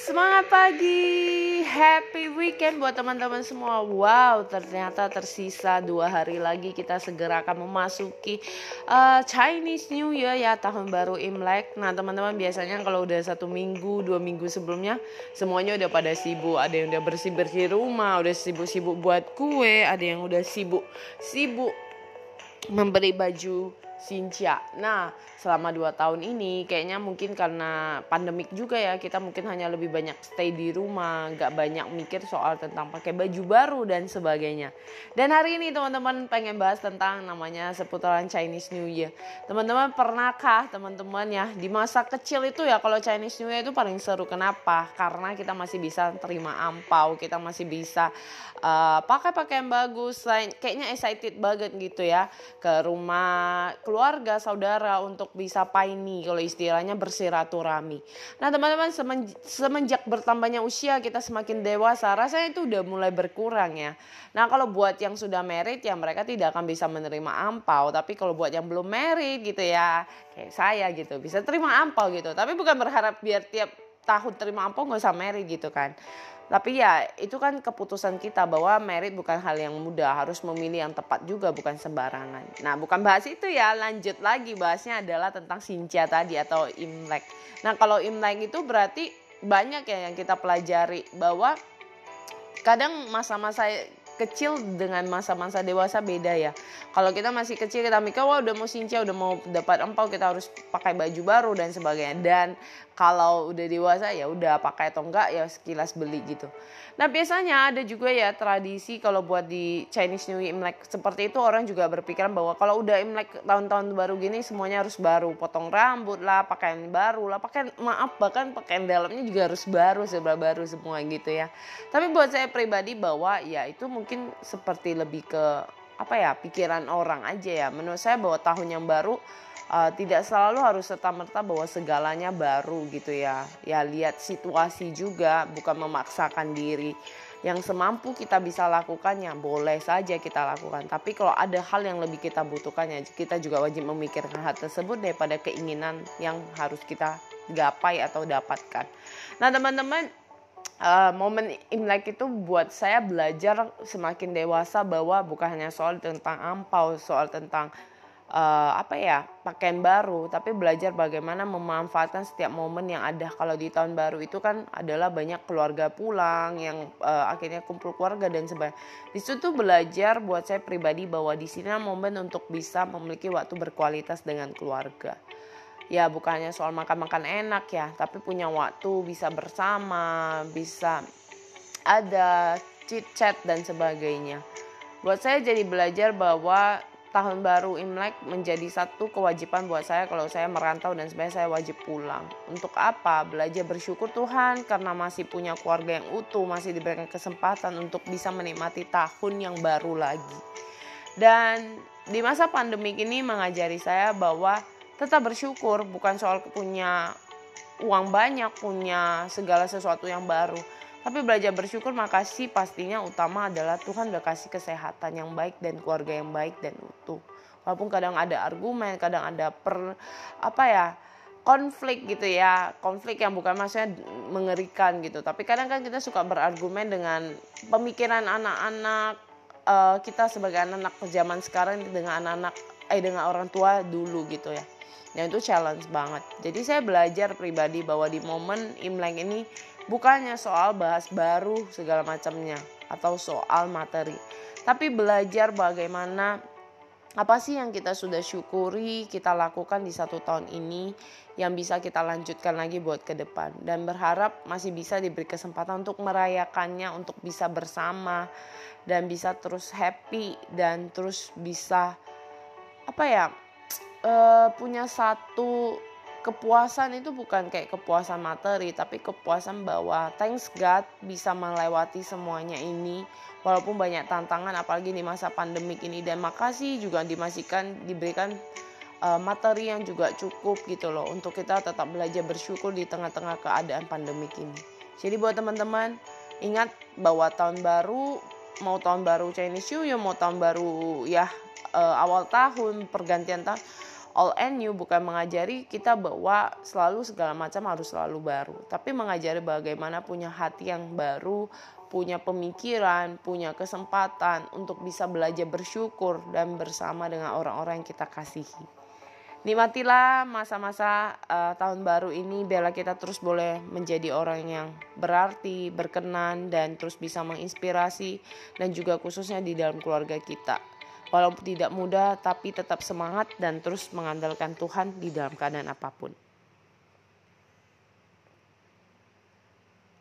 Semangat pagi, happy weekend buat teman-teman semua. Wow, ternyata tersisa dua hari lagi kita segera akan memasuki uh, Chinese New Year ya tahun baru Imlek. Nah teman-teman biasanya kalau udah satu minggu, dua minggu sebelumnya semuanya udah pada sibuk. Ada yang udah bersih bersih rumah, udah sibuk-sibuk buat kue, ada yang udah sibuk sibuk memberi baju Sincha. Nah, selama dua tahun ini kayaknya mungkin karena pandemik juga ya kita mungkin hanya lebih banyak stay di rumah, nggak banyak mikir soal tentang pakai baju baru dan sebagainya. Dan hari ini teman-teman pengen bahas tentang namanya seputaran Chinese New Year. Teman-teman pernahkah teman-teman ya di masa kecil itu ya kalau Chinese New Year itu paling seru kenapa? Karena kita masih bisa terima ampau, kita masih bisa uh, pakai pakaian bagus, kayaknya excited banget gitu ya ke rumah keluarga, saudara untuk bisa paini kalau istilahnya bersiraturami. Nah teman-teman semenjak bertambahnya usia kita semakin dewasa rasanya itu udah mulai berkurang ya. Nah kalau buat yang sudah merit ya mereka tidak akan bisa menerima ampau. Tapi kalau buat yang belum merit gitu ya kayak saya gitu bisa terima ampau gitu. Tapi bukan berharap biar tiap tahun terima ampau nggak usah merit gitu kan. Tapi ya itu kan keputusan kita bahwa merit bukan hal yang mudah, harus memilih yang tepat juga bukan sembarangan. Nah bukan bahas itu ya, lanjut lagi bahasnya adalah tentang Sinja tadi atau Imlek. Nah kalau Imlek itu berarti banyak ya yang kita pelajari bahwa kadang masa-masa kecil dengan masa-masa dewasa beda ya. Kalau kita masih kecil kita mikir wah udah mau sinca, udah mau dapat empau kita harus pakai baju baru dan sebagainya. Dan kalau udah dewasa ya udah pakai atau enggak ya sekilas beli gitu. Nah biasanya ada juga ya tradisi kalau buat di Chinese New Year Imlek seperti itu orang juga berpikiran bahwa kalau udah Imlek tahun-tahun baru gini semuanya harus baru, potong rambut lah, pakaian baru lah, pakaian maaf bahkan pakaian dalamnya juga harus baru, sebelah baru semua gitu ya. Tapi buat saya pribadi bahwa ya itu mungkin seperti lebih ke apa ya pikiran orang aja ya. Menurut saya bahwa tahun yang baru uh, tidak selalu harus serta merta bahwa segalanya baru gitu ya. Ya lihat situasi juga bukan memaksakan diri. Yang semampu kita bisa lakukan ya boleh saja kita lakukan. Tapi kalau ada hal yang lebih kita butuhkan ya kita juga wajib memikirkan hal tersebut daripada keinginan yang harus kita gapai atau dapatkan. Nah teman-teman uh, momen Imlek itu buat saya belajar semakin dewasa bahwa bukan hanya soal tentang ampau, soal tentang uh, apa ya pakaian baru tapi belajar bagaimana memanfaatkan setiap momen yang ada. Kalau di tahun baru itu kan adalah banyak keluarga pulang yang uh, akhirnya kumpul keluarga dan sebagainya. Di situ belajar buat saya pribadi bahwa di sini momen untuk bisa memiliki waktu berkualitas dengan keluarga ya bukannya soal makan-makan enak ya tapi punya waktu bisa bersama bisa ada chit chat dan sebagainya buat saya jadi belajar bahwa tahun baru Imlek menjadi satu kewajiban buat saya kalau saya merantau dan sebenarnya saya wajib pulang. Untuk apa? Belajar bersyukur Tuhan karena masih punya keluarga yang utuh, masih diberikan kesempatan untuk bisa menikmati tahun yang baru lagi. Dan di masa pandemi ini mengajari saya bahwa tetap bersyukur bukan soal punya uang banyak, punya segala sesuatu yang baru. Tapi belajar bersyukur makasih pastinya utama adalah Tuhan udah kasih kesehatan yang baik dan keluarga yang baik dan utuh. Walaupun kadang ada argumen, kadang ada per apa ya konflik gitu ya. Konflik yang bukan maksudnya mengerikan gitu. Tapi kadang kan kita suka berargumen dengan pemikiran anak-anak uh, kita sebagai anak-anak zaman sekarang dengan anak-anak eh dengan orang tua dulu gitu ya dan itu challenge banget. Jadi saya belajar pribadi bahwa di momen Imlek ini bukannya soal bahas baru segala macamnya atau soal materi tapi belajar bagaimana apa sih yang kita sudah syukuri kita lakukan di satu tahun ini yang bisa kita lanjutkan lagi buat ke depan. Dan berharap masih bisa diberi kesempatan untuk merayakannya untuk bisa bersama dan bisa terus happy dan terus bisa apa ya uh, punya satu kepuasan itu bukan kayak kepuasan materi tapi kepuasan bahwa thanks God bisa melewati semuanya ini walaupun banyak tantangan apalagi di masa pandemik ini. Dan makasih juga dimasihkan diberikan uh, materi yang juga cukup gitu loh untuk kita tetap belajar bersyukur di tengah-tengah keadaan pandemik ini. Jadi buat teman-teman ingat bahwa tahun baru mau tahun baru Chinese New Year mau tahun baru ya uh, awal tahun pergantian tahun all and new bukan mengajari kita bahwa selalu segala macam harus selalu baru, tapi mengajari bagaimana punya hati yang baru, punya pemikiran, punya kesempatan untuk bisa belajar bersyukur dan bersama dengan orang-orang yang kita kasihi. Nikmatilah masa-masa uh, tahun baru ini biarlah kita terus boleh menjadi orang yang berarti, berkenan dan terus bisa menginspirasi dan juga khususnya di dalam keluarga kita. Walaupun tidak mudah tapi tetap semangat dan terus mengandalkan Tuhan di dalam keadaan apa pun.